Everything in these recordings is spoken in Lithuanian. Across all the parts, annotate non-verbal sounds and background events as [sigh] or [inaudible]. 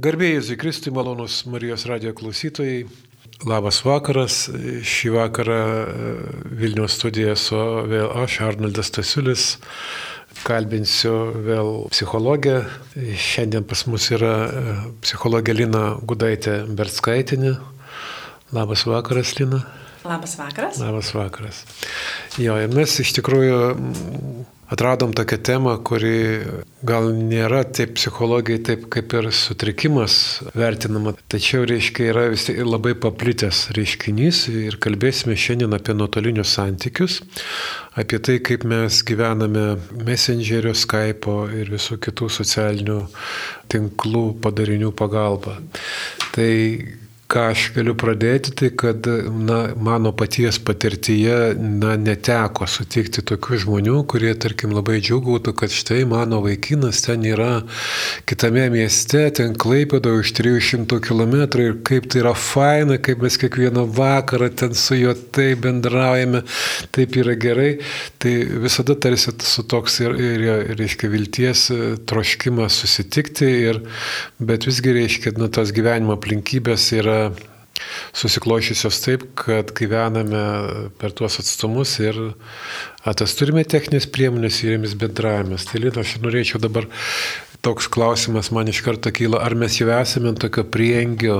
Garbėjus į Kristų malonus Marijos radio klausytojai. Labas vakaras. Šį vakarą e, Vilniaus studijoje su vėl aš, Arnoldas Tasiulis. Kalbinsiu vėl psichologę. Šiandien pas mus yra e, psichologė Lina Gudaitė Bertskaitinė. Labas vakaras, Lina. Labas vakaras. Labas vakaras. Jo, ir mes iš tikrųjų atradom tokią temą, kuri gal nėra taip psichologijai, taip kaip ir sutrikimas vertinama, tačiau, reiškia, yra vis tiek labai paplitęs reiškinys ir kalbėsime šiandien apie nuotolinius santykius, apie tai, kaip mes gyvename Messengerio, Skype'o ir visų kitų socialinių tinklų padarinių pagalba. Tai ką aš galiu pradėti, tai kad na, mano paties patirtyje na, neteko sutikti tokių žmonių, kurie, tarkim, labai džiugautų, kad štai mano vaikinas ten yra kitame mieste, ten klaipėdo už 300 km ir kaip tai yra faina, kaip mes kiekvieną vakarą ten su juo taip bendraujame, taip yra gerai. Tai visada tarsi su toks ir, ir, ir reiškia, vilties e, troškimas susitikti, ir, bet visgi reiškia, na, tas gyvenimo aplinkybės yra susiklošysios taip, kad gyvename per tuos atstumus ir tas turime techninės priemonės ir jomis bendravimas. Tai Lina, aš norėčiau dabar toks klausimas man iš karto kyla, ar mes jau esame tokio priengio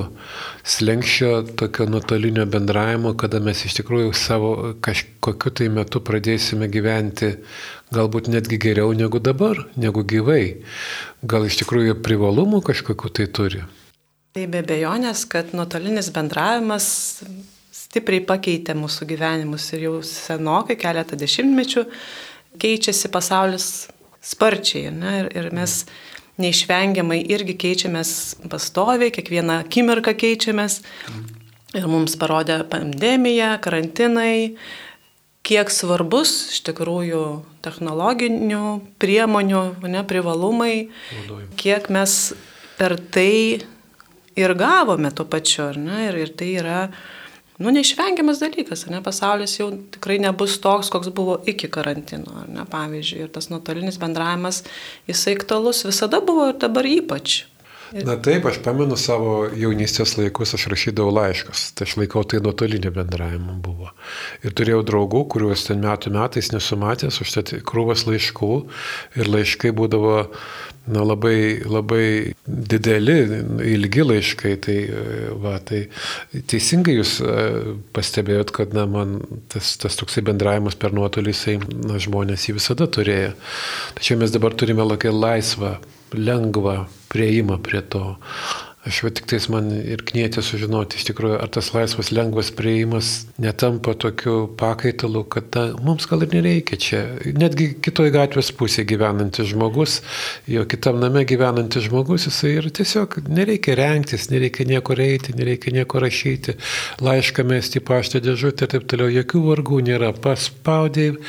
slengščio, tokio nuotolinio bendravimo, kada mes iš tikrųjų savo kažkokiu tai metu pradėsime gyventi galbūt netgi geriau negu dabar, negu gyvai. Gal iš tikrųjų privalumų kažkokiu tai turi. Tai be bejonės, kad nuotolinis bendravimas stipriai pakeitė mūsų gyvenimus ir jau senokai, keletą dešimtmečių, keičiasi pasaulis sparčiai. Ne? Ir, ir mes neišvengiamai irgi keičiamės pastoviai, kiekvieną akimirką keičiamės. Ir mums parodė pandemija, karantinai, kiek svarbus iš tikrųjų technologinių priemonių, ne, privalumai, kiek mes per tai ir gavome tuo pačiu, ar ne? Ir, ir tai yra, nu, neišvengiamas dalykas, ar ne? Pasaulis jau tikrai nebus toks, koks buvo iki karantino, ar ne? Pavyzdžiui, ir tas nuotolinis bendravimas, jisai aktualus visada buvo ir dabar ypač. Na taip, aš pamenu savo jaunystės laikus, aš rašydavau laiškus, tai aš laikau tai nuotolinio bendravimo buvo. Ir turėjau draugų, kuriuos ten metų metais nesumatęs, užtat krūvas laiškų ir laiškai būdavo na, labai, labai dideli, ilgi laiškai. Tai, va, tai teisingai jūs e, pastebėjot, kad na, man tas, tas toksai bendravimas per nuotolį, jisai, na, žmonės jį visada turėjo. Tačiau mes dabar turime tokią laisvą, lengvą prieimą prie to. Aš va tik tais man ir knietė sužinoti, iš tikrųjų, ar tas laisvas, lengvas prieimas netampa tokiu pakaitalu, kad ta, mums gal ir nereikia čia. Netgi kitoje gatvės pusėje gyvenantis žmogus, jo kitam name gyvenantis žmogus, jisai ir tiesiog nereikia renktis, nereikia nieko eiti, nereikia nieko rašyti, laišką mesti į paštą dėžutę ir taip toliau, jokių vargų nėra. Paspaudėjai,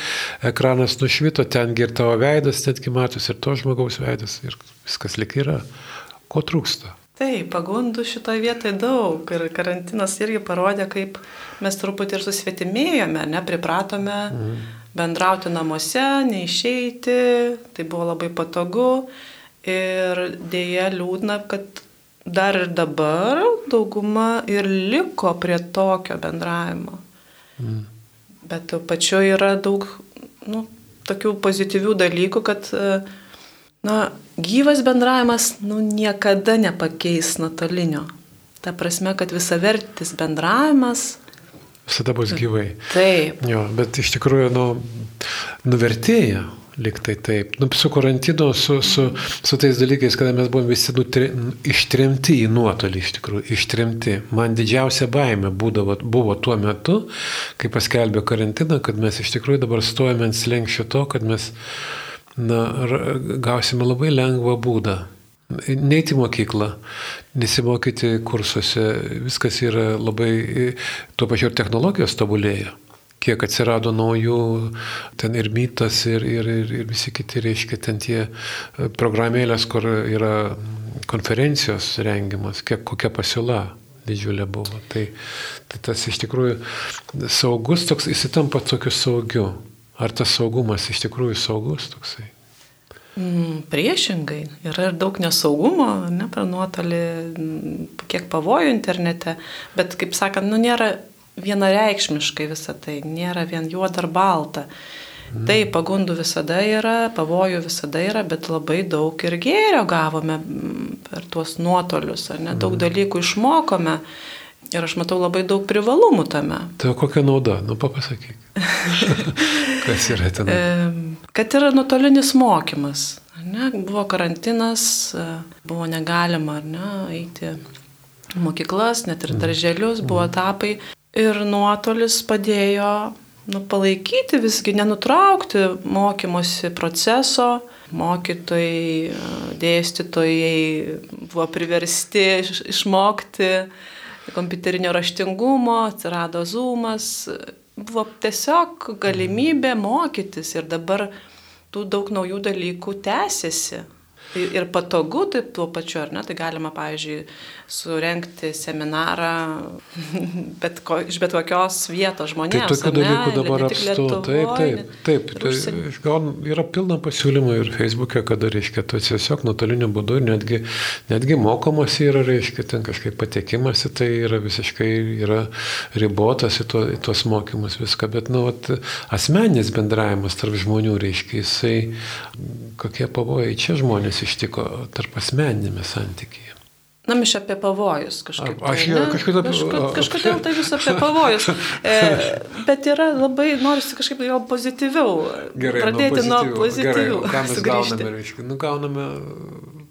ekranas nušvito, tengi ir tavo veidas, netgi matus ir to žmogaus veidas ir viskas lik yra. Ko trūksta? Taip, pagundų šitoje vietoje daug ir karantinas irgi parodė, kaip mes truputį ir susvetimėjome, nepripratome mhm. bendrauti namuose, neišeiti, tai buvo labai patogu ir dėja liūdna, kad dar ir dabar dauguma ir liko prie tokio bendravimo. Mhm. Bet pačiu yra daug nu, tokių pozityvių dalykų, kad uh, Na, gyvas bendravimas nu, niekada nepakeis nuotolinio. Ta prasme, kad visavertis bendravimas. Visada bus gyvai. Taip. Jo, bet iš tikrųjų, nu, nuvertėja liktai taip. Nu, su karantino, su, su, su tais dalykais, kada mes buvome visi nutri, ištrimti į nuotolį, iš tikrųjų, ištrimti. Man didžiausia baime būdavo, buvo tuo metu, kai paskelbė karantiną, kad mes iš tikrųjų dabar stojame ant slengščio to, kad mes na, gausime labai lengvą būdą. Neiti į mokyklą, nesimokyti kursuose, viskas yra labai, tuo pačiu ir technologijos tobulėja. Kiek atsirado naujų, ten ir mytas, ir, ir, ir, ir visi kiti, reiškia, ten tie programėlės, kur yra konferencijos rengiamas, kiek kokia pasiūla didžiulė buvo. Tai, tai tas iš tikrųjų saugus toks, jis tampa tokiu saugiu. Ar tas saugumas iš tikrųjų saugus toksai? Mm, priešingai, yra ir daug nesaugumo, ne per nuotolį, mm, kiek pavojų internete, bet kaip sakant, nu nėra vienareikšmiškai visą tai, nėra vien juoda ar balta. Mm. Tai pagundų visada yra, pavojų visada yra, bet labai daug ir gėrio gavome mm, per tuos nuotolius, ar ne, daug mm. dalykų išmokome. Ir aš matau labai daug privalumų tame. Tai kokia nauda? Nu, papasakyk. [laughs] Kas yra ten? Kad yra nuotolinis mokymas. Ne? Buvo karantinas, buvo negalima ne, eiti mokyklas, net ir darželius, buvo mhm. etapai. Ir nuotolis padėjo nu, palaikyti visgi, nenutraukti mokymosi proceso. Mokytojai, dėstytojai buvo priversti išmokti kompiuterinio raštingumo, atsirado zoomas, buvo tiesiog galimybė mokytis ir dabar tų daug naujų dalykų tęsiasi. Ir patogu taip tuo pačiu, ar ne? Tai galima, pavyzdžiui, surenkti seminarą [laughs] bet ko, iš bet kokios vietos žmonėms. Tai tokių dalykų dabar apstu. Taip, taip, taip. Tai gaun, yra pilna pasiūlymų ir Facebook'e, kada, reiškia, tu tiesiog nuotoliniu būdu netgi, netgi mokomas yra, reiškia, ten kažkaip patekimas į tai yra visiškai yra ribotas į, to, į tuos mokymus viską, bet, nu, vat, asmeninis bendravimas tarp žmonių, reiškia, jisai, kokie pavojai čia žmonės ištiko tarp asmeninėme santykyje. Na, iš apie pavojus kažkaip. Tai, aš jau kažkodėl apie pavojus. Kažkodėl tai vis apie [laughs] pavojus. E, bet yra labai, norisi kažkaip jau pozityviau. Gerai, pradėti nuo pozityvių. Gerai, ką mes gauname, reiškia? Nu, gauname,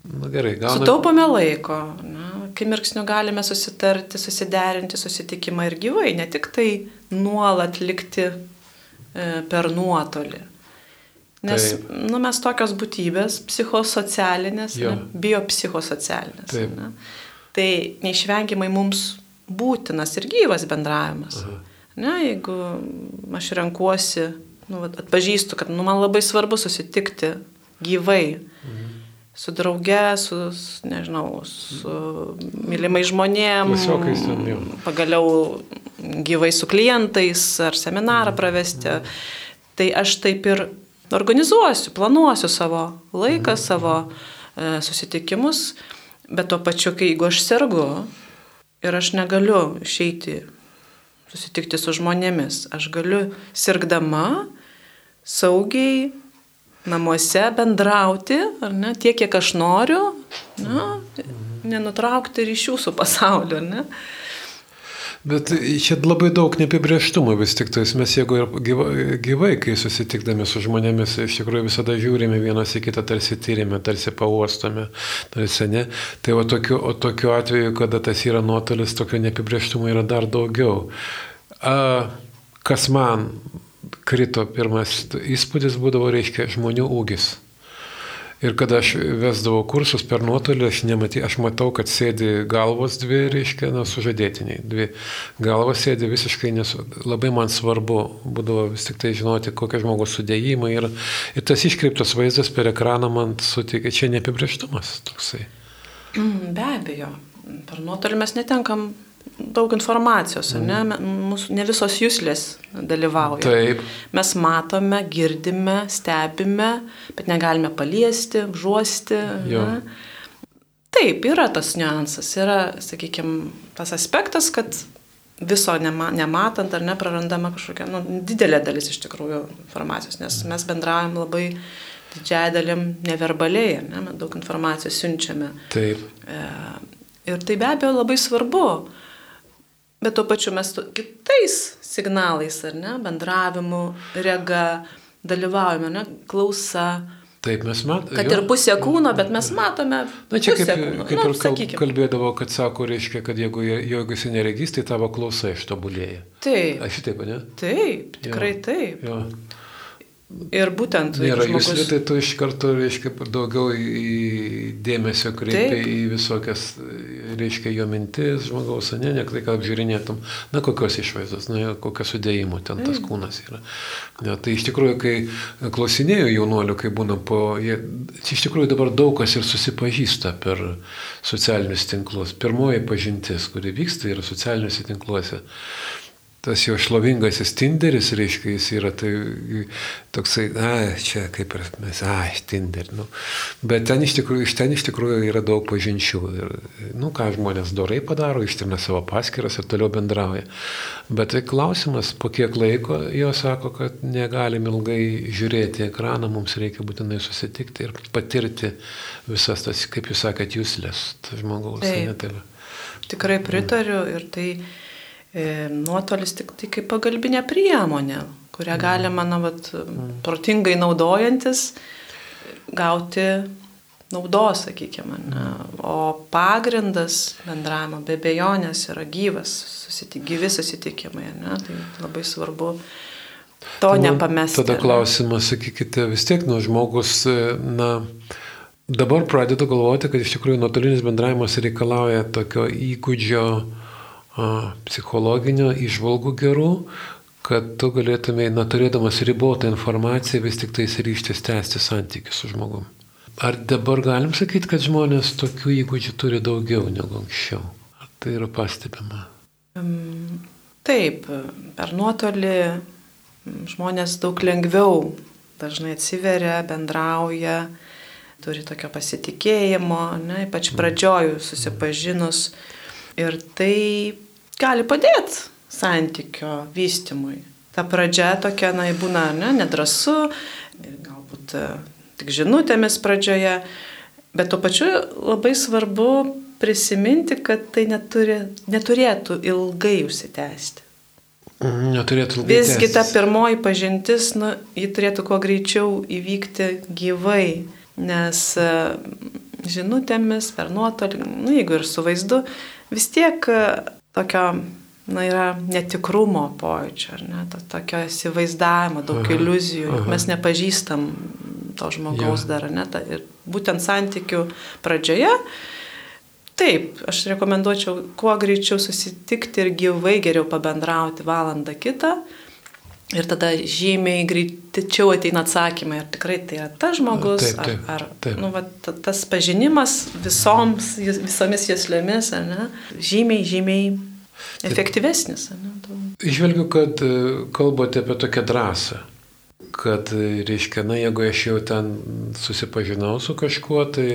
nu gerai, gauname. Sutaupome laiko. Na, akimirksniu galime susitarti, susiderinti susitikimą ir gyvai, ne tik tai nuolat likti e, per nuotolį. Nes Taip. nu, mes tokios būtybės, psichosocialinės, ne, biopsichosocialinės. Ne, tai neišvengiamai mums būtinas ir gyvas bendravimas. Aha. Ne, jeigu aš renkuosi, nu, atpažįstu, kad nu, man labai svarbu susitikti gyvai. Mhm. Su drauge, su, nežinau, su mylimai žmonėm, pagaliau gyvai su klientais ar seminarą mhm. pravesti. Mhm. Tai aš taip ir organizuosiu, planuosiu savo laiką, mhm. savo e, susitikimus, bet tuo pačiu, kai jeigu aš sergu ir aš negaliu išeiti susitikti su žmonėmis, aš galiu sirgdama saugiai namuose bendrauti, ar ne, tiek, kiek aš noriu, na, mhm. nenutraukti ryšių su pasauliu, ar ne. Bet čia labai daug neapibrieštumo vis tik tais. Mes jeigu gyvai, gyvai, kai susitikdami su žmonėmis, iš tikrųjų visada žiūrime vienas į kitą, tarsi tyrime, tarsi pauostome, tarsi ne. Tai o tokiu, o tokiu atveju, kada tas yra nuotolis, tokio neapibrieštumo yra dar daugiau. A, kas man krito pirmas įspūdis būdavo, reiškia, žmonių ūgis. Ir kada aš vesdavau kursus per nuotolį, aš, nematy, aš matau, kad sėdi galvos dvi, reiškia, na, sužadėtiniai. Dvi galvos sėdi visiškai, nes labai man svarbu būdavo vis tik tai žinoti, kokie žmogaus sudėjimai. Ir, ir tas iškreiptas vaizdas per ekraną man suteikia, čia neapibrieštumas toksai. Be abejo, per nuotolį mes netenkam daug informacijos, mm. ne, mūsų, ne visos jūslės dalyvauja. Taip. Mes matome, girdime, stebime, bet negalime paliesti, žuosti. Taip, yra tas niuansas, yra, sakykime, tas aspektas, kad viso nema, nematant ar neprarandama kažkokia nu, didelė dalis iš tikrųjų informacijos, nes mes bendraujam labai didžiąją dalim neverbaliai, ne, daug informacijos siunčiame. Taip. E, ir tai be abejo labai svarbu. Bet tuo pačiu mes kitais signalais, ar ne, bendravimu, rega, dalyvaujame, ne, klausa. Taip, mes matome. Kad jo. ir pusė kūno, bet mes matome. Na čia kaip, kūno. kaip nu, ir sakykim. kalbėdavo, kad sako, reiškia, kad jeigu, jeigu esi neregys, tai tavo klausa ištobulėja. Taip. Aš šitaip, ne? Taip, tikrai jo. taip. Jo. Ir būtent. Nėra žmogus... jūs, tai tu iš karto, reiškia, daugiau į dėmesio kreipi į visokias, reiškia, jo mintis žmogaus, ne, ne tai, ką apžiūrinėtum, na, kokios išvaizdos, na, kokio sudėjimo ten tas kūnas yra. Ja, tai iš tikrųjų, kai klausinėjau jaunuolių, kai būna po, jie, iš tikrųjų dabar daug kas ir susipažįsta per socialinius tinklus. Pirmoji pažintis, kuri vyksta, yra socialiniuose tinkluose. Tas jo šlovingasis Tinderis, reiškia, jis yra tai toksai, na, čia kaip ir mes, ai, Tinder, nu. Bet ten iš tikrųjų, iš ten iš tikrųjų yra daug pažinčių. Ir, nu, ką žmonės dorai padaro, ištrina savo paskiras ir toliau bendrauja. Bet tai klausimas, po kiek laiko jo sako, kad negalim ilgai žiūrėti ekraną, mums reikia būtinai susitikti ir patirti visas tas, kaip jūs sakėt, jūslės žmogaus. Taip. Ne, tai Tikrai pritariu ir tai nuotolis tik tai kaip pagalbinė priemonė, kurią mm. galima, na, vat, mm. protingai naudojantis, gauti naudos, sakykime. Ne? O pagrindas bendravimo be bejonės yra gyvas, susitik, gyvi susitikimai. Ne? Tai labai svarbu to tai nepamesti. Tada klausimas, sakykite, vis tiek, nu, žmogus, na, dabar pradedu galvoti, kad iš tikrųjų nuotolinis bendravimas reikalauja tokio įgūdžio, psichologinio išvalgų gerų, kad tu galėtumai, na, turėdamas ribotą informaciją, vis tik tais ryštis tęsti santykių su žmogum. Ar dabar galim sakyti, kad žmonės tokių įgūdžių turi daugiau negu anksčiau? Ar tai yra pastebima? Taip, per nuotolį žmonės daug lengviau dažnai atsiveria, bendrauja, turi tokio pasitikėjimo, ne, ypač pradžiojų susipažinus. Mm Ir tai gali padėti santykio vystimui. Ta pradžia tokia, na, būna ne, nedrasu, galbūt e, tik žinutėmis pradžioje, bet tuo pačiu labai svarbu prisiminti, kad tai neturi, neturėtų ilgai užsitęsti. Neturėtų ilgai. Visgi ta pirmoji pažintis, nu, ji turėtų kuo greičiau įvykti gyvai, nes e, žinutėmis per nuotolį, nu, jeigu ir su vaizdu, vis tiek e, tokio, na, yra netikrumo pojūčio, ar ne, to, tokio įsivaizdavimo, daug aha, iliuzijų, aha. mes nepažįstam to žmogaus ja. dar, ne, ta, ir būtent santykių pradžioje. Taip, aš rekomenduočiau kuo greičiau susitikti ir gyvai geriau pabendrauti valandą kitą, Ir tada žymiai greičiau ateina atsakymai, ar tikrai tai yra tas žmogus, taip, taip, ar, ar taip. Nu, va, tas pažinimas visoms, visomis jaslėmis, ne, žymiai, žymiai efektyvesnis. Išvelgiu, kad e, kalbate apie tokią drąsą, kad, e, reiškia, na, jeigu aš jau ten susipažinau su kažkuo, tai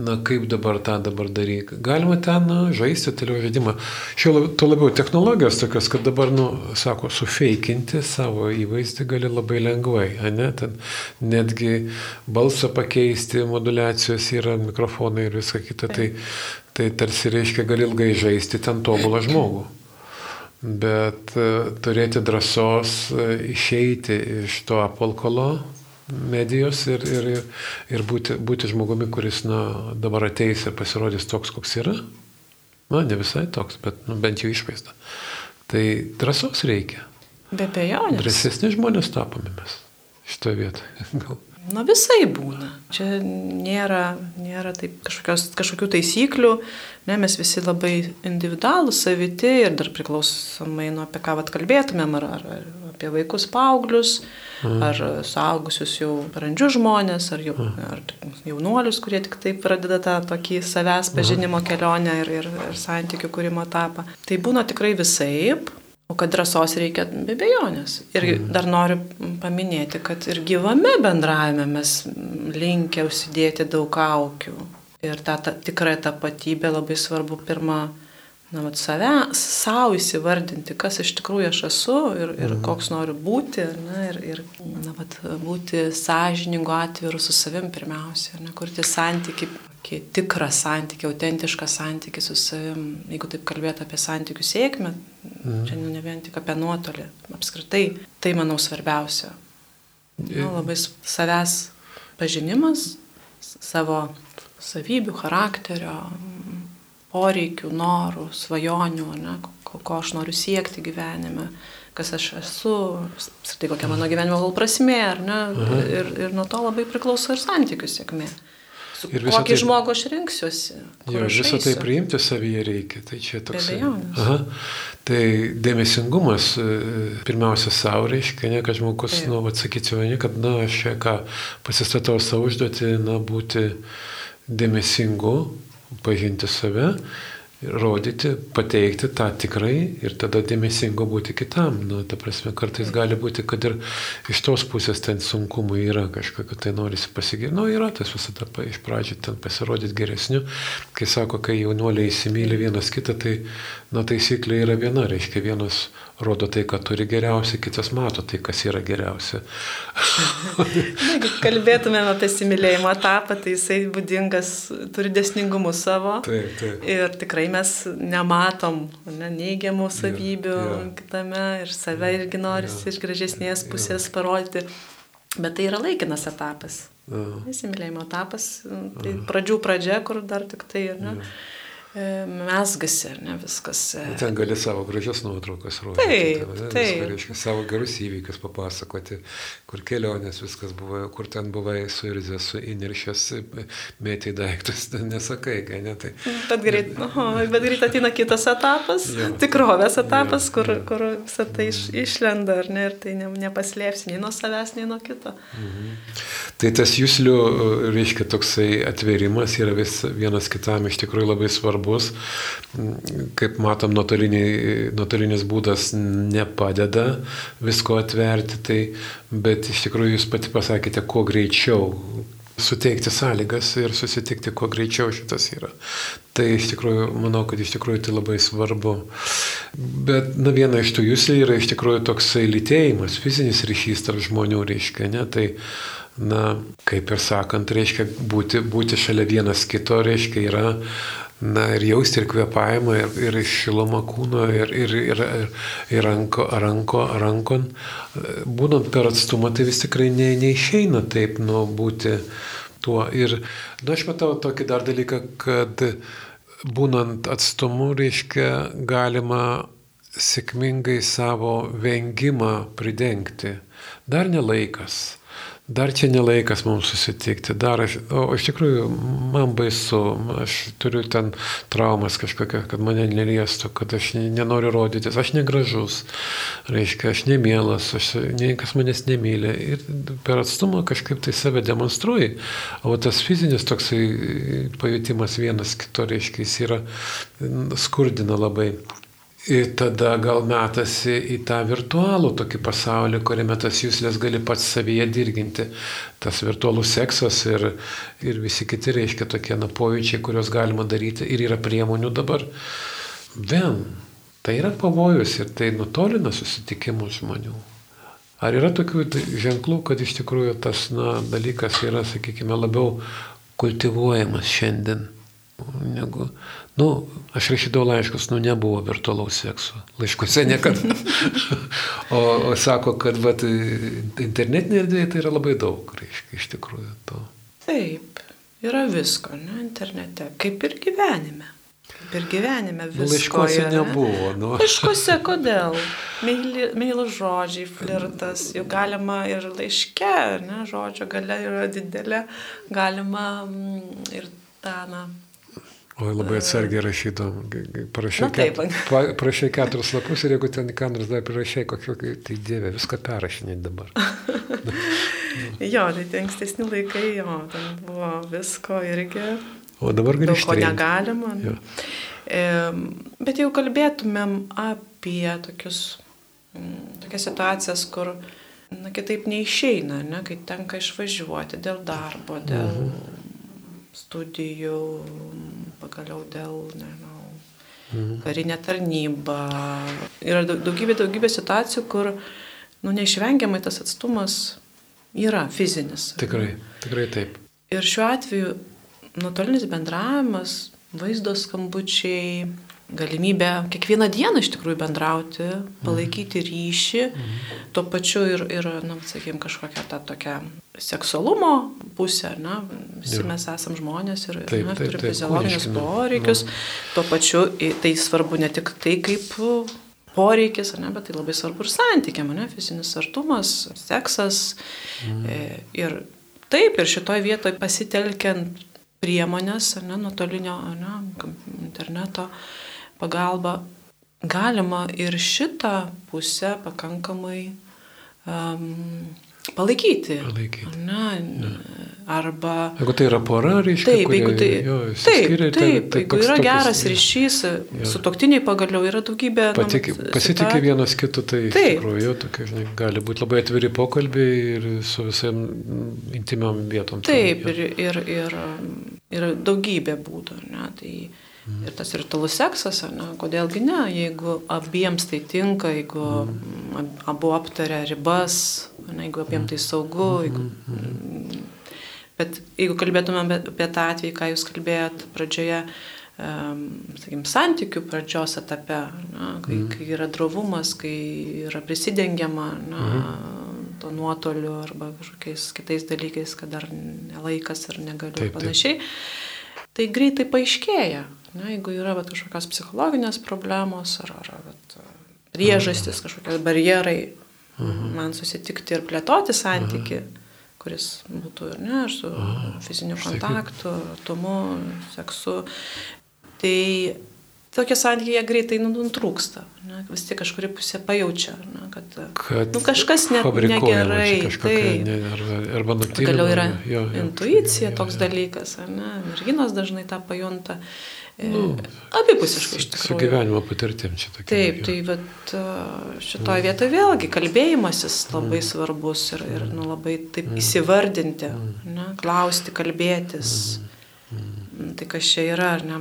na kaip dabar tą dabar daryti. Galima ten na, žaisti toliau žaidimą. Šio to labiau technologijos tokios, kad dabar, nu, sako, sufeikinti savo įvaizdį gali labai lengvai, ne? Ten netgi balsą pakeisti, modulacijos yra mikrofonai ir visa kita. Tai, tai tarsi reiškia, gali ilgai žaisti ten tobulą žmogų. Bet e, turėti drąsos e, išeiti iš to apalkolo, medijos ir, ir, ir būti, būti žmogumi, kuris na, dabar ateis ir pasirodys toks, koks yra. Na, ne visai toks, bet nu, bent jau išvaizda. Tai drąsos reikia. Be abejonės. Drąsesni žmonės tapome mes šitoje vietoje. [laughs] Gal. Na visai būna. Čia nėra, nėra taip kažkokios, kažkokių taisyklių, ne, mes visi labai individualūs, saviti ir dar priklausomai nuo apie ką atkalbėtumėm, ar, ar, ar apie vaikus, paauglius, mm. ar suaugusius jau brandžius žmonės, ar, jau, mm. ar jaunuolius, kurie tik taip pradeda tą tokį savęs pažinimo kelionę ir, ir, ir santykių kūrimo etapą. Tai būna tikrai visaip, O kad drąsos reikia be bejonės. Ir mm. dar noriu paminėti, kad ir gyvame bendravime mes linkę užsidėti daug kaukių. Ir tą ta, tikrą tapatybę labai svarbu pirmą, na, vat, save, savo įsivardinti, kas iš tikrųjų aš esu ir, ir mm. koks noriu būti. Na, ir, ir na, vat, būti sąžiningu atviru su savim pirmiausia. Ne, kurti santykiai tokį tikrą santykį, autentišką santykį su savim, jeigu taip kalbėtų apie santykių sėkmę, mm. čia ne vien tik apie nuotolį, apskritai, tai manau svarbiausia. Nu, labai savęs pažinimas, savo savybių, charakterio, poreikių, norų, svajonių, ne, ko, ko aš noriu siekti gyvenime, kas aš esu, apskritai kokia mano gyvenimo gal prasmė, ar ne, mhm. ir, ir nuo to labai priklauso ir santykių sėkmė su kokį tai, žmogų aš rinksiuosi. Jo, visą tai priimti savyje reikia. Tai čia toks. Tai dėmesingumas e, pirmiausia savo reiškia, ne, kad žmogus, Taip. nu, atsakyčiau, ne, kad, na, aš čia ką pasistatau savo užduotį, na, būti dėmesingu, pažinti save rodyti, pateikti tą tikrai ir tada dėmesingo būti kitam. Nu, ta prasme, kartais gali būti, kad ir iš tos pusės ten sunkumų yra kažkokio, tai norisi pasigirti. Nu, yra tas visada iš pradžių ten pasirodyti geresniu. Kai sako, kai jaunuoliai įsimylė vienas kitą, tai na, taisyklė yra viena, reiškia vienas rodo tai, ką turi geriausia, kitas mato tai, kas yra geriausia. Jeigu kalbėtumėm apie similėjimo etapą, tai jisai būdingas, turi desningumus savo. Taip, taip. Ir tikrai mes nematom ne, neigiamų savybių ja, ja. kitame ir save irgi norisi ja. iš gražesnės pusės ja. parodyti. Bet tai yra laikinas etapas. Ja. Įsimylėjimo etapas, tai pradžių pradžia, kur dar tik tai, ne? Ja mesgasi, ar ne viskas. E. Ten gali savo gražias nuotraukas rodyti. Taip, ten, taip. Viską, reiškia, savo gerus įvykius papasakoti, kur kelionės viskas buvo, kur ten buvai suirzęs, suiniršęs, mėtai daiktus, [laughs] nesakai, kai ne tai. Bet greit, nu, bet greit ateina kitas etapas, jo. tikrovės etapas, jo, kur, jo. kur visą tai iš, išlenda, ar ne, ir tai ne, nepaslėpsi nei nuo savęs, nei nuo kito. Mhm. Tai tas jūslių, reiškia, toksai atverimas yra vis vienas kitam iš tikrųjų labai svarbus svarbus. Kaip matom, nuotolinis būdas nepadeda visko atverti, tai, bet iš tikrųjų jūs pati pasakėte, kuo greičiau suteikti sąlygas ir susitikti kuo greičiau šitas yra. Tai iš tikrųjų, manau, kad iš tikrųjų tai labai svarbu. Bet, na, viena iš tų jūsų yra iš tikrųjų toksai lytėjimas, fizinis ryšys tarp žmonių, reiškia, ne, tai, na, kaip ir sakant, reiškia būti, būti šalia vienas kito, reiškia, yra na, ir jausti ir kvepavimą, ir, ir šilumą kūno, ir, ir, ir, ir ranko, ranko, rankon. Būnant per atstumą, tai vis tikrai ne, neišeina taip nu, būti tuo. Ir na, aš matau tokį dar dalyką, kad būnant atstumu, reiškia, galima sėkmingai savo vengimą pridengti. Dar nelaikas dar čia nelaikas mums susitikti, dar o iš tikrųjų man baisu, aš turiu ten traumas kažkokią, kad mane neliestų, kad aš nenoriu rodytis, aš negražus, reiškia, aš nemielas, aš niekas manęs nemylė ir per atstumą kažkaip tai save demonstruoji, o tas fizinis toksai pajutimas vienas kito, reiškia, jis yra skurdina labai. Ir tada gal metasi į tą virtualų tokį pasaulį, kuriame tas jūslės gali pats savyje dirginti. Tas virtualus seksas ir, ir visi kiti reiškia tokie napojūčiai, kuriuos galima daryti ir yra priemonių dabar. Vien, tai yra pavojus ir tai nutolina susitikimus žmonių. Ar yra tokių ženklų, kad iš tikrųjų tas na, dalykas yra, sakykime, labiau kultivuojamas šiandien? negu, nu, aš rašydavau laiškus, nu, nebuvo virtualaus sekso. Laiškuose niekada. [laughs] o, o sako, kad vat, internetinė erdvė tai yra labai daug, reiškia, iš tikrųjų to. Taip, yra visko, ne, internete, kaip ir gyvenime. Kaip ir gyvenime nu, visko. Laiškuose yra. nebuvo. Nu. [laughs] Laiškuose kodėl? Meilų žodžiai, flirtas, jau galima ir laiške, ne, žodžio gale yra didelė, galima mm, ir tą, na, O labai atsargiai rašydom, taip, ket, parašai keturis lapus ir jeigu ten ką nors dar parašai, kokio, tai dievė, viską perrašinė dabar. [laughs] jo, tai tie ankstesni laikai, jo, ten buvo visko irgi. O dabar ištrėti. Ko negalima. Jo. E, bet jau kalbėtumėm apie tokius, tokias situacijas, kur na, kitaip neišeina, ne, kai tenka išvažiuoti dėl darbo, dėl... Mhm studijų, pagaliau dėl, nežinau, mhm. karinė tarnyba. Yra daugybė, daugybė situacijų, kur, nu, neišvengiamai tas atstumas yra fizinis. Tikrai, tikrai taip. Ir šiuo atveju nuotolinis bendravimas, vaizdo skambučiai, galimybę kiekvieną dieną iš tikrųjų bendrauti, palaikyti ryšį, mhm. tuo pačiu ir, ir na, sakykime, kažkokią tą tokią seksualumo pusę, na, visi mes esam žmonės ir taip, na, turim fiziologinius poreikius, nu. tuo pačiu tai svarbu ne tik tai kaip poreikis, ne, bet tai labai svarbu ir santykiam, ne, fizinis artumas, seksas. Mhm. E, ir taip, ir šitoje vietoje pasitelkiant priemonės, ne, nuotolinio ne, interneto, pagalba galima ir šitą pusę pakankamai um, palaikyti. palaikyti. Na, ja. arba... Jeigu tai yra pora, reiškia. Taip, jeigu tai... jo, taip, išsiskiria, taip, tai- taip, tai jeigu yra geras ryšys, su toktiniai pagaliau yra daugybė... na, Patik, vat, pasitikė situacijų. vienas kitu, tai iš Taip. tikrųjų tokie, žinai, gali būti labai atviri pokalbiai ir su visam intimiam vietom. Tai, Taip, jo. ir, ir, ir yra daugybė būdų. Ne? Tai. Ir tas ritualus seksas, ne? kodėlgi ne, jeigu abiems tai tinka, jeigu Mhm. ab- abu aptarė ribas, ne? jeigu abiems tai saugu. Jeigu, Mhm. bet jeigu kalbėtume apie, tą atvejį, ką jūs kalbėjot pradžioje, sakykim, santykių pradžios etape, na, kai, Mhm. kai yra drovumas, kai yra prisidengiama na, Mhm. to nuotoliu arba kažkokiais kitais dalykais, kad dar nelaikas ir negaliu Taip, ir taip. panašiai, tai greitai paaiškėja. Na, jeigu yra vat, kažkokios psichologinės problemos ar, ar vat, priežastis, kažkokie barjerai man susitikti ir plėtoti santyki, kuris būtų ir ne, ir su fiziniu štai kaip. kontaktu, atomu, seksu. Tai tokie santykiai jie greitai nu- nutrūksta. Ne, vis tiek kažkuri pusė pajaučia, ne, kad, Kad nu, kažkas ne, negerai. taip. ne, arba, arba nutilima. Pagaliau yra jo, jo, intuicija, jo, toks jo. dalykas, ar ne? Merginos dažnai tą pajunta. E, Nu, Abipusiškai iš Su, su tikrųjų. gyvenimo patirtim čia tokia. Taip, tai vat, šitoje vietoje vėlgi kalbėjimasis labai svarbus ir, ir nu, labai taip įsivardinti, ne, klausti, kalbėtis. Tai kas čia yra, ar ne,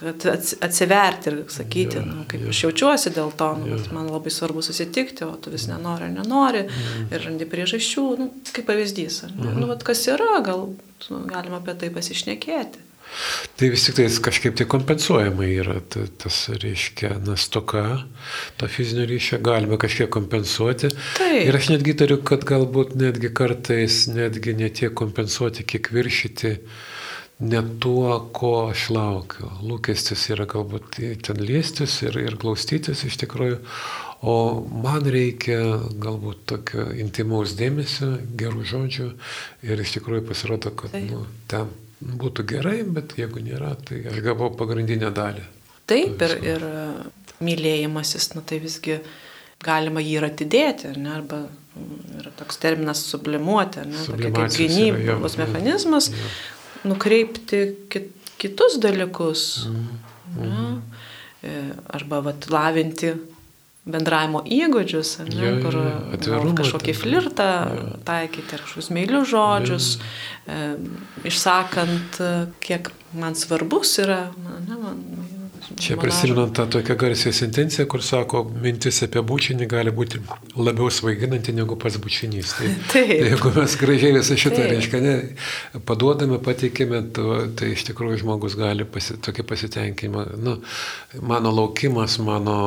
kad ats- atsiverti ir sakyti, Jo, nu, kaip jo. aš jaučiuosi dėl to, nu, vat man labai svarbu susitikti, o tu vis nenori nenori ir randi priežasčių, nu, kaip pavyzdys. ne. Nu, vat, kas yra, gal nu, galima apie tai pasišnekėti. Tai vis tik tai kažkaip tai kompensuojama yra ta- tas, reiškia, nastoka, to fizinio ryšio galima kažkiek kompensuoti. Taip. Ir aš netgi tariu, kad galbūt netgi kartais netgi ne tiek kompensuoti, kiek viršyti ne tuo, ko aš laukiu. Lūkestis yra galbūt ten liestis ir, ir glaustytis iš tikrųjų. O man reikia galbūt tokio intimaus dėmesio, gerų žodžių ir iš tikrųjų pasirodo, kad Taip. nu, ten būtų gerai, bet jeigu nėra, tai aš gavau pagrindinę dalį. Taip, ir, ir mylėjimasis, nu tai visgi galima jį ir atidėti, ar ne, arba mm, yra toks terminas sublimuoti, ar ne, tokia kaip gynybos mechanizmas, jo. nukreipti kit, kitus dalykus, Mhm. ne, e, arba vat, lavinti bendravimo įgūdžius, ne, Jo, jo, kur jo, kažkokį ten. flirtą Jo. taikyti, ar kažkokius meilius žodžius, e, išsakant, kiek man svarbus yra, ne, man, Čia prisimenant tą tokią garsią sentenciją, kur sako, mintis apie bučinį gali būti labiau svaiginanti negu pats bučinys. Tai, [laughs] Taip. tai jeigu mes gražiai visą šitą, Taip. reiškia, ne, paduodame, patikime, to, tai iš tikrųjų žmogus gali pasi, tokį pasitenkinimą. Nu, mano laukimas, mano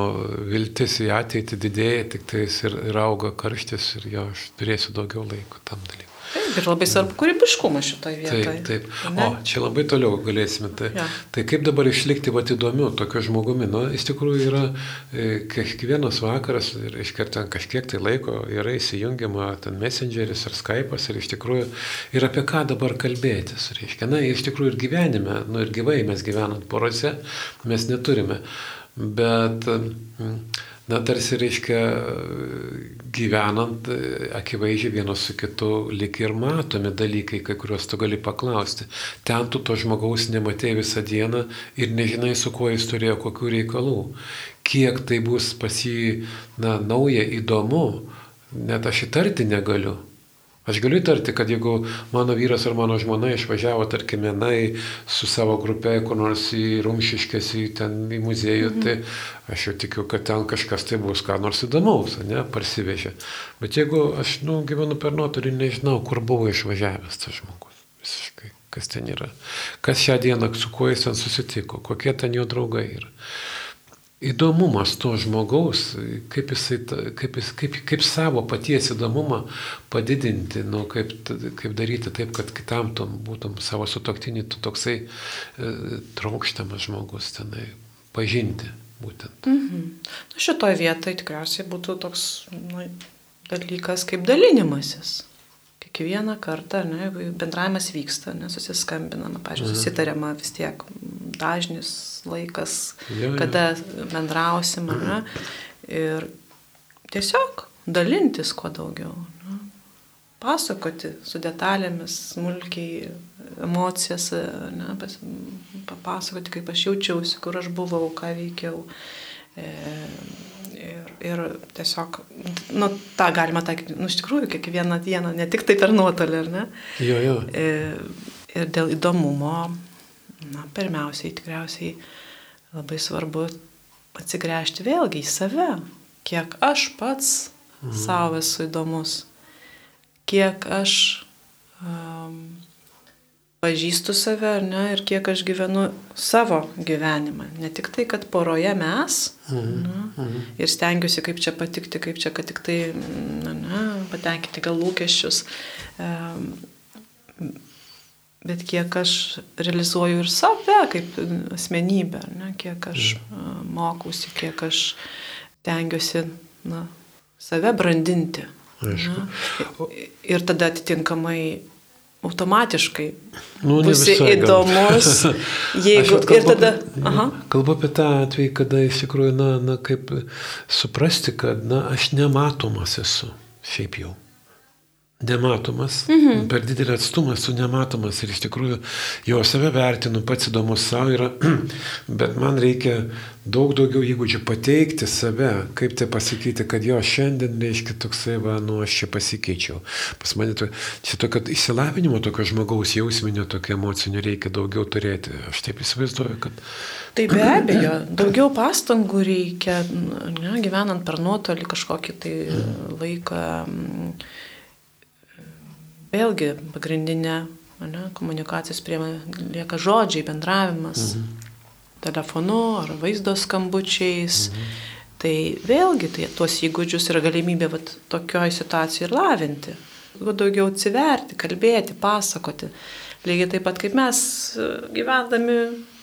viltis į ateitį didėja, tik tais ir, ir auga karštis ir jo, aš turėsiu daugiau laiko tam dalykui. Taip, ir labai svarbu kūrybiškumas šitoje vietoje. Taip, taip. Ne? O, čia labai toliau galėsime. Tai, Jo. tai kaip dabar išlikti vat įdomiu tokiu žmogumi? Nu, iš tikrųjų yra e, kiekvienas vakaras, ir iškart ten kažkiek tai laiko yra įsijungiama ten messengeris ar skype'as ir iš tikrųjų ir apie ką dabar kalbėtis. Reiškia, na, iš tikrųjų ir gyvenime, nu ir gyvai mes gyvenant porose, mes neturime. Bet, mm, na, tarsi reiškia, gyvenant, e, akivaizdžiai vienas su kitu lik ir matomi dalykai, kai kuriuos tu gali paklausti. Ten tu to žmogaus nematėjai visą dieną ir nežinai, su kuo jis turėjo kokių reikalų. Kiek tai bus pas jį, na, nauja, įdomu, net aš įtarti negaliu. Aš galiu įtarti, kad jeigu mano vyras ar mano žmona išvažiavo, tarkime, na, į- su savo grupė, kur nors į Rumšiškės, į ten į muziejų, mhm. tai aš jau tikiu, kad ten kažkas tai bus, ką nors įdomaus, ne, parsivežė. Bet jeigu aš, nu, gyvenu per nuotolį, nežinau, kur buvo išvažiavęs tas žmogus. Visiškai, kas ten yra. Kas šią dieną, su kuo jis ten susitiko, kokie ten jo draugai yra įdomumas to žmogaus, kaip, jisai, kaip, jis, kaip, kaip savo paties įdomumą padidinti, nu, kaip, kaip daryti taip, kad kitam tom būtum savo sutoktinį, tu toksai e, trokštamas žmogus tenai pažinti būtent. Mhm. Nu, šitoje vietoje tikriausiai būtų toks nu, dalykas kaip dalinimasis. Kiekvieną kartą, ne, bendravimas vyksta, nesusiskambinama, pažiūrėjau, susitariama vis tiek dažnis laikas, Jo, jo. kada bendrausim, ne, ir tiesiog dalintis kuo daugiau. Ne. pasakoti su detalėmis, smulkiai emocijas, ne, pas, papasakoti, kaip aš jaučiausi, kur aš buvau, ką veikiau. E, ir, ir tiesiog, nu, tą galima taikyti, nu, iš tikrųjų, kiekvieną dieną, ne tik tai per nuotolį, ar ne? Jo, jo. E, ir dėl įdomumo, na, pirmiausiai, tikriausiai labai svarbu atsigręžti vėlgi į save, kiek aš pats mhm. savo esu įdomus, kiek aš um, pažįstu save, ne, ir kiek aš gyvenu savo gyvenimą. Ne tik tai, kad poroje mes mhm. na, mhm. ir stengiuosi, kaip čia patikti, kaip čia, kad tik tai, na, na, patenkinti gal lūkesčius. Bet kiek aš realizuoju ir save kaip asmenybę, ne, kiek aš mhm. mokausi, kiek aš tengiuosi na, save brandinti. Aišku. Na, ir tada atitinkamai automatiškai nu, būsi įdomus, [laughs] jeigu ir tada... Aha. Kalbu apie tą atvejį, kada iš tikrųjų, na, na, kaip suprasti, kad, na, aš nematomas esu, šiaip jau nematomas, mhm. per didelį atstumą esu nematomas ir iš tikrųjų jau save vertinu, pats įdomus savo yra, [clears throat] bet man reikia daug daugiau įgūdžių pateikti save, kaip tai pasakyti, kad jo šiandien reiškia toksai, va, nu aš čia pasikeičiau. Pas mane to, čia tokio įsilavinimo, tokio žmogaus jausminio, tokio emocinio reikia daugiau turėti. Aš taip įsivaizduoju, kad... [clears throat] Tai be abejo, daugiau pastangų reikia, ne, gyvenant per nuotolį kažkokį tai laiką. Mm vėlgi pagrindinė ne, komunikacijos priemonė lieka žodžiai, bendravimas mhm. telefonu ar vaizdo skambučiais. Mhm. Tai vėlgi tai, tuos įgūdžius yra galimybė vat, tokioj situacijoje ir lavinti. Daugiau atsiverti, kalbėti, pasakoti. Lygiai taip pat kaip mes e, gyvendami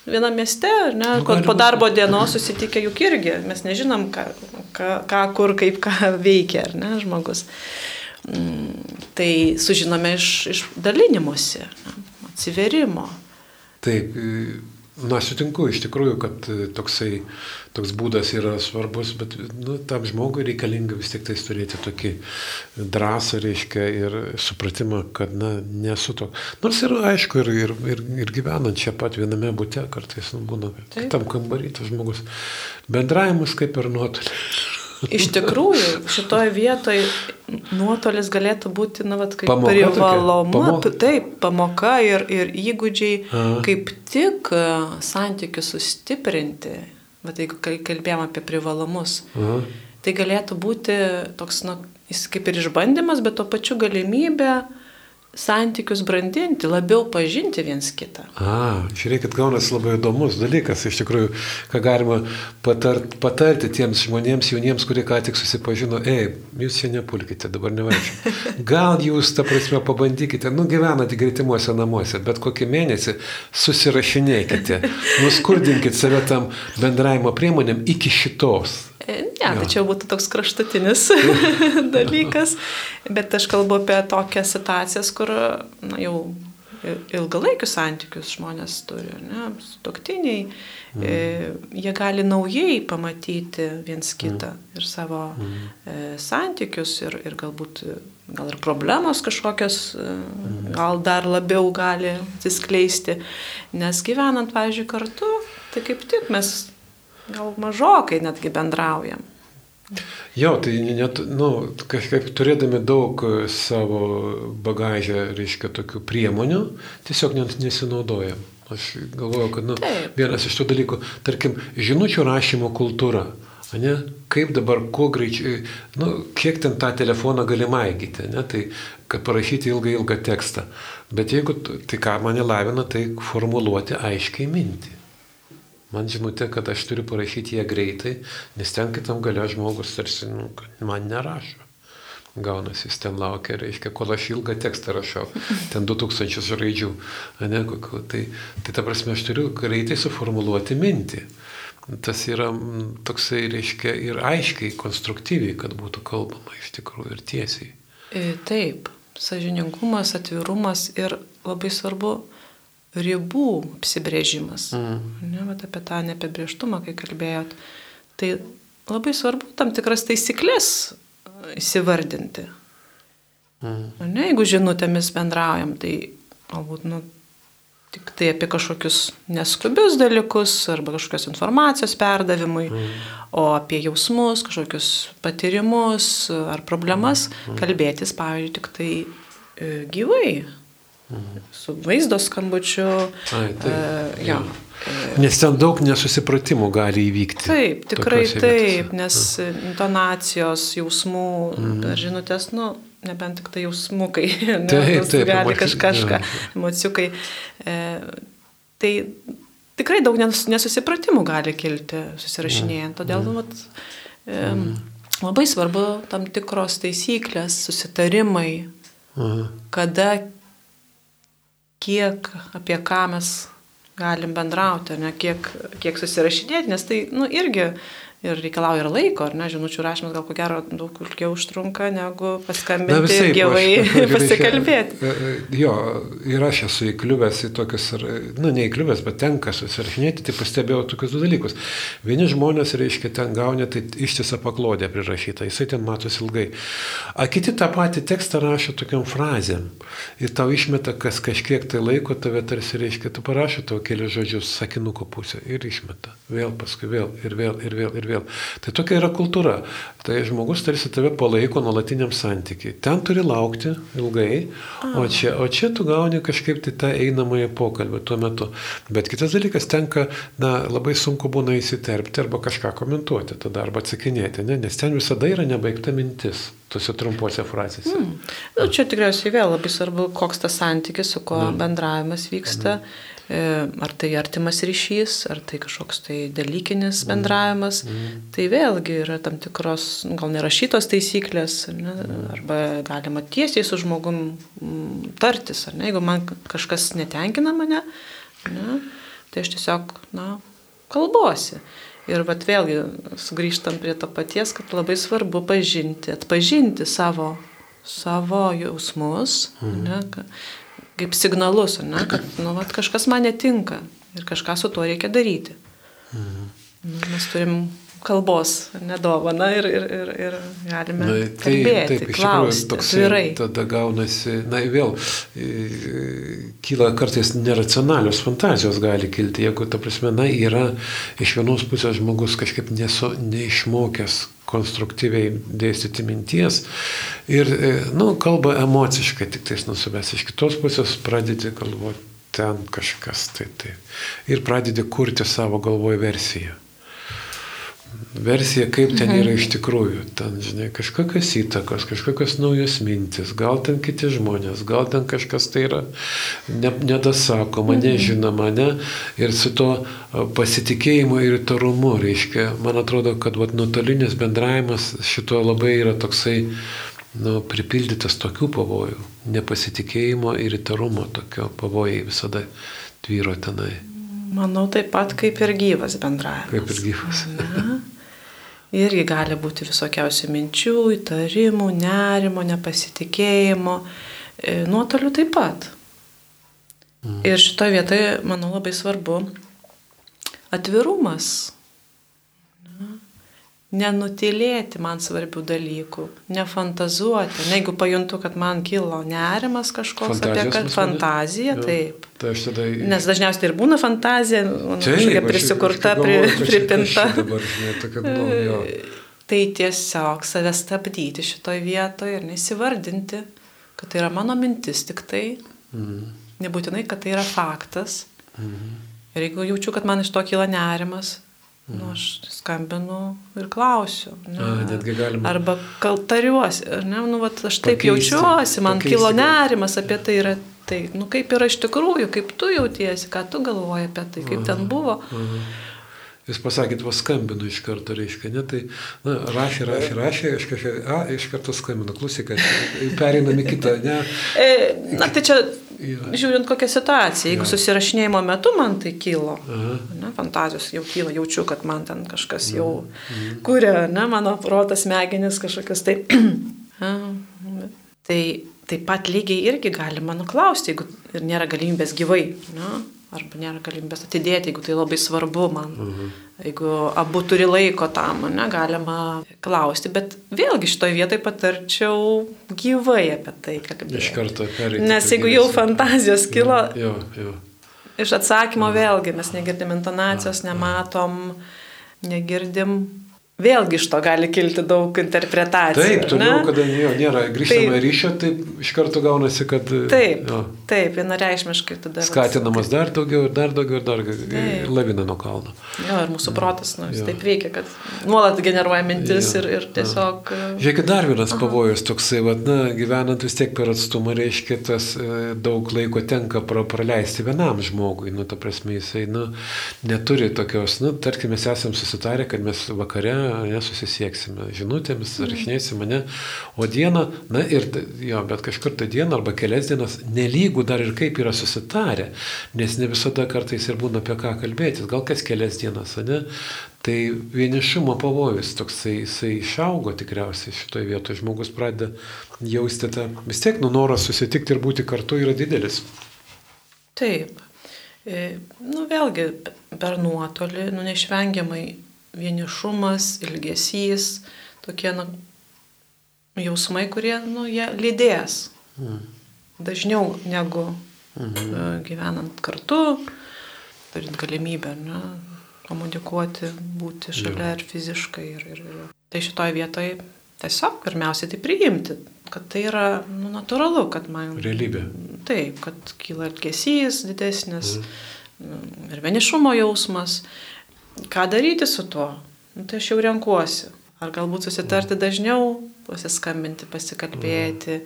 viename mieste, ne, nu, po darbo dienos susitikę juk irgi, mes nežinom, ką, ką, ką kur, kaip ką veikia, ar ne, žmogus. Mm, tai sužinome iš, iš dalinimuose, atsiverimo. Taip, na, sutinku iš tikrųjų, kad toksai, toks būdas yra svarbus, bet nu, tam žmogui reikalinga vis tik tais turėti tokį drąsą, reiškia, ir supratimą, kad, na, nesu toks. Nors ir aišku, ir, ir, ir, ir gyvenant čia pat viename būte, kartais nu, būna kitam kambarį tas žmogus. Bendravimas kaip ir nuotolį. Iš tikrųjų, šitoje vietoje nuotolis galėtų būti, na, vat, kaip privaloma, pamoka. taip, pamoka ir, ir įgūdžiai, Aha. kaip tik santykius sustiprinti, bet jeigu kalbėjom apie privalumus, Aha. tai galėtų būti toks, na, jis kaip ir išbandymas, bet to pačiu galimybė santykius brandinti, labiau pažinti viens kitą. A, žiūrėkit, gaunasi labai įdomus dalykas, iš tikrųjų, ką galima patart, patarti tiems žmonėms, jauniems, kurie ką tik susipažino, ei, jūs čia nepulkite, dabar nevažiuoju. [laughs] Gal jūs, ta prasme, pabandykite, nu gyvenate greitimuose namuose, bet kokį mėnesį susirašinėkite, nuskurdinkite save tam bendravimo priemonėm iki šitos. Ne, tai čia būtų toks kraštutinis [laughs] dalykas, bet aš kalbu apie tokias situacijas, kur na, jau ilgalaikius santykius žmonės turi, ne, sutoktiniai, mm. e, jie gali naujai pamatyti viens kitą mm. ir savo mm. e, santykius ir, ir galbūt gal ir problemos kažkokios e, mm. gal dar labiau gali atsiskleisti, nes gyvenant, pavyzdžiui, kartu, tai kaip tik mes gal mažokai netgi bendraujam. Jo, tai net, nu, kažkaip turėdami daug savo bagažę, reiškia, tokių priemonių, tiesiog net nesinaudojam. Aš galvoju, kad, nu, Taip. vienas iš tų dalykų, tarkim, žinučių rašymo kultūra. Ne? Kaip dabar, kuo greičiau, nu, kiek ten tą telefoną galima įgyti, ne? tai kad parašyti ilgą, ilgą tekstą. Bet jeigu, tai ką mane lavina, tai formuluoti aiškiai mintį. Man žinutė, kad aš turiu parašyti ją greitai, nes ten kitam galia žmogus tarsi nu, man nerašo. Gaunasi, jis ten laukia, reiškia, kol aš ilgą tekstą rašau, ten 2000 raidžių. Ne, tai, tai ta prasme, aš turiu greitai suformuluoti mintį. Tas yra toksai, reiškia, ir aiškiai, konstruktyviai, kad būtų kalbama iš tikrųjų ir tiesiai. E, taip, sažiningumas, atvirumas ir labai svarbu ribų apsibrėžimas. Mm. Ne, vat apie tą neapibrieštumą, kai kalbėjot. Tai labai svarbu tam tikras taisyklės įsivardinti. Mm. Ne, jeigu žinutėmis bendraujam, tai galbūt nu, tik tai apie kažkokius neskubius dalykus arba kažkokios informacijos perdavimui, mm. o apie jausmus, kažkokius patyrimus ar problemas mm. kalbėtis, pavyzdžiui, tik tai e, gyvai. Mhm. Su vaizdo skambučiu. Ai, tai, uh, ja. Nes ten daug nesusipratimų gali įvykti. Taip, tikrai taip, nes intonacijos, jausmų, mm. žinutės, nu, nebent tik tai jausmukai, [laughs] ne, taip, taip, gali kažką, emociukai. E, tai tikrai daug nesusipratimų gali kilti susirašinėjant. Mm. Todėl mm. vat, e, mm. labai svarbu tam tikros taisyklės, susitarimai, mm. kada kiek, apie ką mes galim bendrauti, ne, kiek, kiek susirašinėti, nes tai nu, irgi ir reikalauja ir laiko, ar ne, žinučių rašymas gal ko gero daug ilgiau užtrunka negu paskambinti Na, visai, gyvai [laughs] pasikalbėti. E, e, jo, ir aš esu įkliuvęs į tokius, nu ne įkliuvęs, bet tenka susirašinėti, tai pastebėjau tokius du dalykus. Vieni žmonės, reiškia, ten gauni tai ištisą paklodę prirašytą, jisai ten matosi ilgai. O kiti tą patį tekstą rašo tokiam frazėm ir tau išmeta kas kažkiek tai laiko, tave tarsi, reiškia, tu parašai tau kelius žodžius sakinuko pusę ir išmeta. Vėl, paskui vėl ir vėl ir vėl. Ir vėl. Tai tokia yra kultūra. Tai žmogus tarsi tave palaiko nuolatiniam santykiai. Ten turi laukti ilgai, o čia, o čia tu gauni kažkaip tai tą einamąją pokalbį tuo metu. Bet kitas dalykas, tenka, na, labai sunku būna įsiterpti arba kažką komentuoti tada arba atsakinėti, ne? nes ten visada yra nebaigta mintis tuose trumpuose frazėse. Mm. Nu, čia tikriausiai vėl labai svarbu, koks tas santykis, su kuo mm. bendravimas vyksta. Mm ar tai artimas ryšys, ar tai kažkoks tai dalykinis mm. bendravimas, mm. tai vėlgi yra tam tikros, gal nerašytos taisyklės, ne, mm. arba galima tiesiai su žmogum mm, tartis, ar ne, jeigu man kažkas netenkina mane, ne, tai aš tiesiog, na, kalbuosi. Ir vat vėlgi sugrįžtam prie to paties, kad labai svarbu pažinti, atpažinti savo, savo jausmus, mm. ne, kaip signalus, ne, kad nu, vat, kažkas man netinka ir kažką su tuo reikia daryti. Mhm. Nu, mes turim kalbos nedovana ir, ir, ir, ir galime na, tai, kalbėti, taip, klausti, atvirai. Tada gaunasi, na vėl, kyla kartais neracionalios fantazijos gali kilti, jeigu, ta prasme, na, yra iš vienos pusės žmogus kažkaip nesu, neišmokęs konstruktyviai dėstyti minties ir, e, nu, kalba emociškai, tik tais nusivės. Iš kitos pusės pradedi galvoti ten kažkas tai tai. Ir pradedi kurti savo galvoje versiją versiją, kaip ten yra iš tikrųjų. Ten, žinai, kažkokios įtakos, kažkokios naujos mintis, gal ten kiti žmonės, gal ten kažkas tai yra ne, nedasakoma, mhm. nežinoma, ne. Ir su to pasitikėjimu ir įtarumu, reiškia, man atrodo, kad vat, nuotolinis bendravimas šito labai yra toksai, nu, pripildytas tokių pavojų. Nepasitikėjimo ir įtarumo tokio pavojai visada tvyro tenai. Manau, taip pat kaip ir gyvas bendravimas. Kaip ir gyvas. Na, irgi gali būti visokiausių minčių, įtarimų, nerimo, nepasitikėjimo. E, nuotoliu taip pat. Mm. Ir šitoje vietoje, manau, labai svarbu atvirumas nenutilėti man svarbių dalykų, nefantazuoti. Ne, jeigu pajuntu, kad man kilo nerimas kažkoks Fantazijos apie kad fantazija, ja. taip. Tai tada... Nes dažniausiai tai ir būna fantazija, kažkokia prisikurta, pri, pripinta. Dabar, žinai, tokia, nu, jo. [laughs] tai tiesiog save stabdyti šitoje vietoje ir nesivardinti, kad tai yra mano mintis tik tai. Mm. Nebūtinai, kad tai yra faktas. Mm. Ir jeigu jaučiu, kad man iš to kyla nerimas, Nu, aš skambinu ir klausiu. Ne, A, netgi galima. Arba tariuosi, ne, nu, vat, aš taip pakeisti, jaučiuosi, man pakeisti, kilo nerimas apie tai yra tai, nu, kaip yra iš tikrųjų, kaip tu jautiesi, ką tu galvoji apie tai, kaip aha, ten buvo. Aha. Jūs pasakėt, paskambinu iš karto, reiškia, ne, tai, na, rašė, rašė, rašė, iš, kažkai, a, iš karto skambinu, klausyk, pereinam į kitą, ne. E, na, tai čia Ja. Žiūrint kokią situaciją, jeigu ja. susirašinėjimo metu man tai kilo, Aha. ne, fantazijos jau kyla, jaučiu, kad man ten kažkas jau mhm. kuria, ne, mano protas, smegenis kažkokias tai. [clears throat] tai taip pat lygiai irgi galima nuklausti, jeigu ir nėra galimybės gyvai. Ne? Arba nėra galimybės atidėti, jeigu tai labai svarbu man. Mhm. Jeigu abu turi laiko tam, ne, galima klausti, bet vėlgi šitoje vietoje patarčiau gyvai apie tai kalbėti. Iš karto perėti. Nes jeigu jau fantazijos kilo, jo, jo. iš atsakymo vėlgi mes negirdim intonacijos, nematom, negirdim vėlgi iš to gali kilti daug interpretacijų. Taip, todėl, kad jo, nėra grįžtamo taip, ryšio, taip iš karto gaunasi, kad... Taip, jo, taip, vienareišmiškai tada. Skatinamas kaip, dar daugiau ir dar daugiau ir dar taip. lavina nuo kalno. Jo, ir mūsų protas, nu, jis jo. taip veikia, kad nuolat generuoja mintis jo, ir, ir tiesiog... Jo. Žiūrėkit, dar vienas pavojus toksai, vad, na, gyvenant vis tiek per atstumą, reiškia, tas e, daug laiko tenka pra, praleisti vienam žmogui, nu, ta prasme, jisai, nu, neturi tokios, nu, tarkim, mes esame susitarę, kad mes vakare nesusisieksime žinutėmis, mhm. rašinėsime, ne, o dieną, na ir, jo, bet kažkur tą dieną arba kelias dienas nelygų dar ir kaip yra susitarę, nes ne visada kartais ir būna apie ką kalbėtis, gal kas kelias dienas, ne, tai vienišumo pavojus toksai, jisai išaugo tikriausiai šitoje vietoje, žmogus pradeda jausti tą, vis tiek, nu, noras susitikti ir būti kartu yra didelis. Taip. E, nu, vėlgi, per nuotolį, nu, neišvengiamai vienišumas, ilgesys, tokie nu, jausmai, kurie nu, lydės mm. dažniau negu mm -hmm. gyvenant kartu, turint galimybę ne, komunikuoti, būti šalia ja. ir fiziškai. Ir, ir, ir. Tai šitoje vietoje tiesiog pirmiausiai tai priimti, kad tai yra nu, natūralu, kad man... Realybė. Taip, kad kyla elgesys didesnis mm. ir vienišumo jausmas ką daryti su tuo? Nu, tai aš jau renkuosi. Ar galbūt susitarti dažniau, pasiskambinti, pasikalbėti,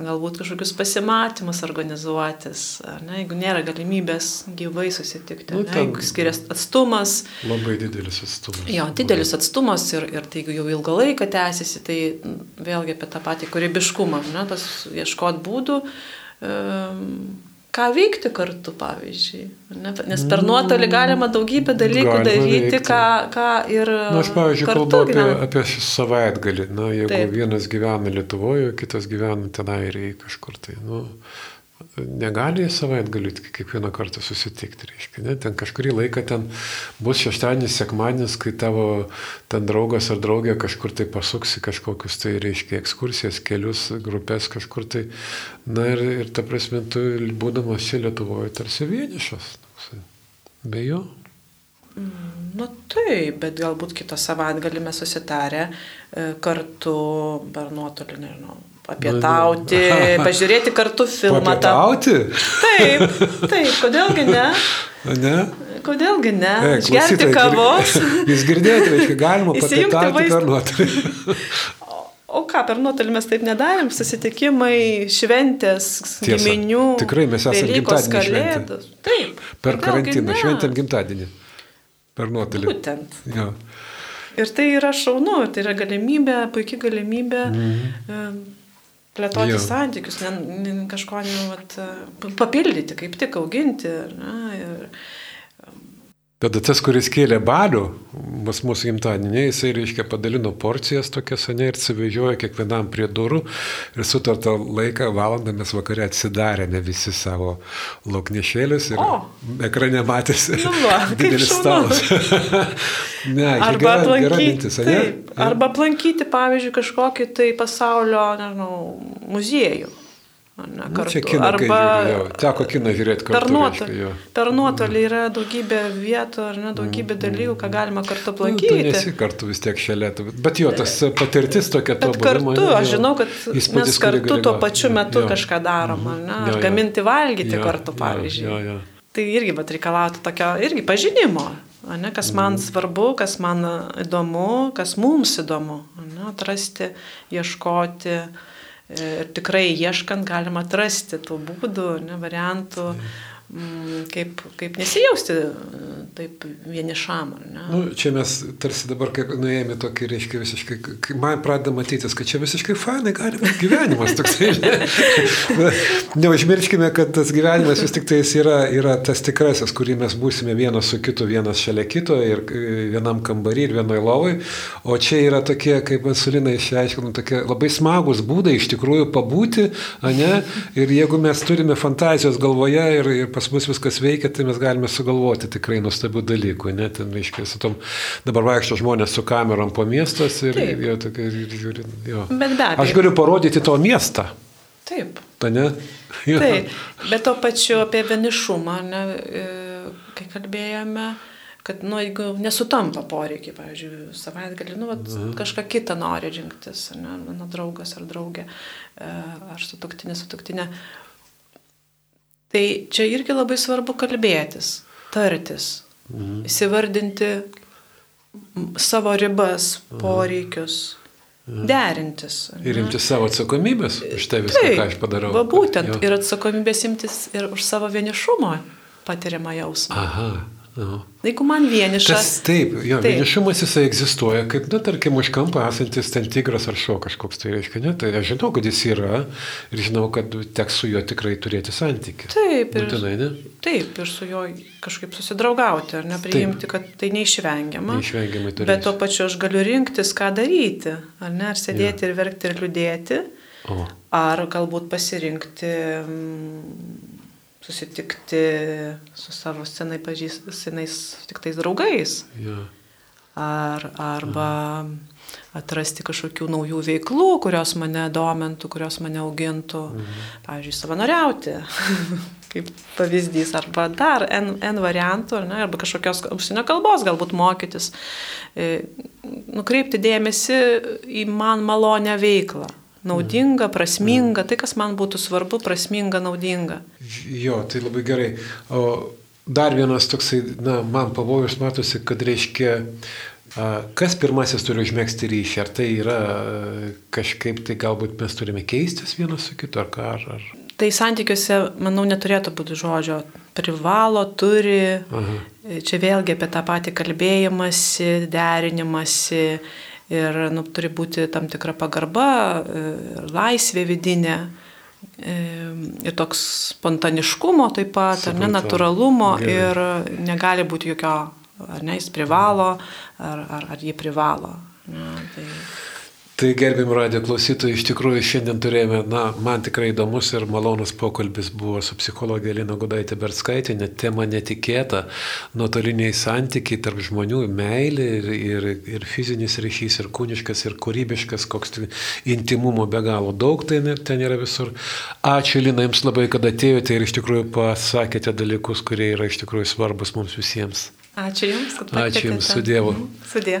galbūt kažkokius pasimatymus organizuotis, ne, jeigu nėra galimybės gyvai susitikti, nu, ne, jeigu skiriasi atstumas. Labai didelis atstumas. Jo, didelis atstumas ir, ir tai jeigu jau ilgą laiką tęsiasi, tai vėlgi apie tą patį kūrybiškumą, ne, tas ieškot būdų. Um, ką veikti kartu, pavyzdžiui. Nes per nuotolį galima daugybę dalykų galima daryti, veikti. ką, ką ir... Na, aš, pavyzdžiui, kalbu apie, apie savaitgalį. Na, jeigu Taip. vienas gyvena Lietuvoje, kitas gyvena tenai ir kažkur tai. Nu, negali savaitgalį kiekvieną kartą susitikti, reiškia, ne? ten kažkurį laiką ten bus šeštadienis, sekmadienis, kai tavo ten draugas ar draugė kažkur tai pasuksi kažkokius tai, reiškia, ekskursijas, kelius, grupės kažkur tai, na ir, ir ta prasme, tu būdamas čia Lietuvoje tarsi vienišas, be jo. Mm, nu taip, bet galbūt kitą savaitgalį mes susitarę e, kartu per nuotolį, nežinau, papietauti, [laughs] [laughs] pažiūrėti kartu filmą. Papietauti? Taip, taip, kodėlgi ne? Ne? Kodėlgi ne? E, Išgerti kavos. [laughs] Jūs girdėjote, reiškia, galima papietauti per nuotolį. O ką, per nuotolį mes taip nedarėm, susitikimai, šventės, Tiesa, giminių. Tikrai mes esame gimtadienį kalėdos. Taip. Per karantiną šventėm gimtadienį. Per nuotolį. Būtent. Jo. Ir tai yra šaunu, tai yra galimybė, puikia galimybė. Mhm plėtoti jo. santykius, ne, ne, kažko ne, vat, papildyti, kaip tik auginti. Ne, ir, Tada tas, kuris kėlė balių, pas mūsų gimtadienį, jisai, reiškia, padalino porcijas tokias, ne, ir atsivežiojo kiekvienam prie durų ir sutartą laiką, valandą mes vakarė atsidarėme visi savo lauknešėlius ir o. ekrane matėsi nu, [laughs] va, didelis stalas. [laughs] ne, arba gera, aplankyti, gera mintis, taip, arba aplankyti, pavyzdžiui, kažkokį tai pasaulio, nežinau, muziejų. Ne, nu, čia kino, Arba žiūrėjau, teko kiną žiūrėti kartu. Per nuotolį, reiškia, per nuotolį yra daugybė vietų ar ne, daugybė mm, dalykų, ką galima kartu aplankyti. Nu, nesi kartu vis tiek šalėtų. Bet jo, tas patirtis tokia to buvo. Kartu, aš žinau, kad mes kartu tuo pačiu metu jo. kažką darom, mhm. ne, ar jo, jo. gaminti valgyti jo, kartu, pavyzdžiui. Jo, jo, jo. Tai irgi bet reikalautų tokio irgi pažinimo. Ne, kas man svarbu, kas man įdomu, kas mums įdomu. Ne, atrasti, ieškoti. Ir tikrai ieškant galima atrasti tų būdų, ne, variantų. Tai kaip, kaip nesijausti taip vienišam. Nu, čia mes tarsi dabar, kaip nuėjome tokį, reiškia, visiškai, man pradeda matytis, kad čia visiškai fainai gali būti gyvenimas toksai. [laughs] Ne? Neužmirškime, kad tas gyvenimas vis tik tai yra, yra tas tikrasis, kurį mes būsime vienas su kitu, vienas šalia kito ir vienam kambarį ir vienoje lovai. O čia yra tokie, kaip Ansulina išaiškino, tokie labai smagus būdai iš tikrųjų pabūti, ne? Ir jeigu mes turime fantazijos galvoje ir, ir pas mus viskas veikia, tai mes galime sugalvoti tikrai nuostabių dalykų. Net, reiškia, su tom dabar vaikšto žmonės su kamerom po miestas ir, Taip. jo, tokia, ir žiūri. Jo. Bet be abejo. Aš galiu parodyti to miestą. Taip. Ta ne? Jo. Taip, bet to pačiu apie vienišumą, ne, e, kai kalbėjome, kad, nu, jeigu nesutampa poreikiai, pavyzdžiui, savaitgalį, nu, vat, kažką kitą nori rinktis, ne, mano draugas ar draugė, e, ar sutuktinė, sutuktinė. Tai čia irgi labai svarbu kalbėtis, tartis, Mhm. įsivardinti savo ribas, poreikius, derintis. ar Ir ne? imti savo atsakomybės už tai viską, ką aš padarau. Va būtent. Jo. Ir atsakomybės imtis ir už savo vienišumo patiriamą jausmą. Aha. No. Jeigu man vieniša. Tas taip, jo, Taip. vienišumas jisai egzistuoja, kaip, na, tarkim, už kampo esantis ten tigras ar šuo kažkoks, tai reiškia, ne, tai aš žinau, kad jis yra ir žinau, kad teks su juo tikrai turėti santykių. Taip, ir, Būtinai, ne? taip, ir su juo kažkaip susidraugauti, ar nepriimti, kad tai neišvengiama. Neišvengiamai turėti. Bet to pačiu aš galiu rinktis, ką daryti. Ar ne, ar sėdėti ir verkti ir liūdėti, O, ar galbūt pasirinkti, mm, susitikti su savo senai pažįstamais tiktais draugais. jo. ar, arba atrasti kažkokių naujų veiklų, kurios mane domintų, kurios mane augintų, Mhm. pavyzdžiui, savanoriauti, [laughs] kaip pavyzdys, arba dar N, N variantų, ar ne, arba kažkokios užsienio kalbos galbūt mokytis, E, nukreipti dėmesį į man malonę veiklą. Naudinga, Mhm. prasminga, tai kas man būtų svarbu, prasminga, naudinga. Jo, tai labai gerai. O dar vienas toksai, na, man pavojus matosi, kad reiškia, kas pirmasis turi užmėgsti ryšį. Ar tai yra kažkaip, tai galbūt mes turime keistis vienas su kitu, ar ką, ar... ar... Tai santykiuose, manau, neturėtų būti žodžio privalo, turi. Aha. Čia vėlgi apie tą patį kalbėjimąsi, derinimąsi ir nu, turi būti tam tikra pagarba, e, laisvė vidinė e, ir toks spontaniškumo taip pat, ar ne, natūralumo ir negali būti jokio, ar ne, jis privalo, ar, ar, ar jį privalo. Ne, tai... Tai gerbim radio klausytojai, iš tikrųjų šiandien turėjome, na, man tikrai įdomus ir malonus pokalbis buvo su psichologė Lina Gudaitė Berskaitė, net tema netikėta, nuotoliniai santykiai tarp žmonių, meilė ir, ir, ir fizinis ryšys, ir kūniškas, ir kūrybiškas, koks tai intimumo be galo daug tai ne- ten yra visur. Ačiū Lina Jums labai, kad atėjote ir iš tikrųjų pasakėte dalykus, kurie yra iš tikrųjų svarbus mums visiems. Ačiū Jums, kad Ačiū pakvietėte. Jums, su Dievu. Sudė.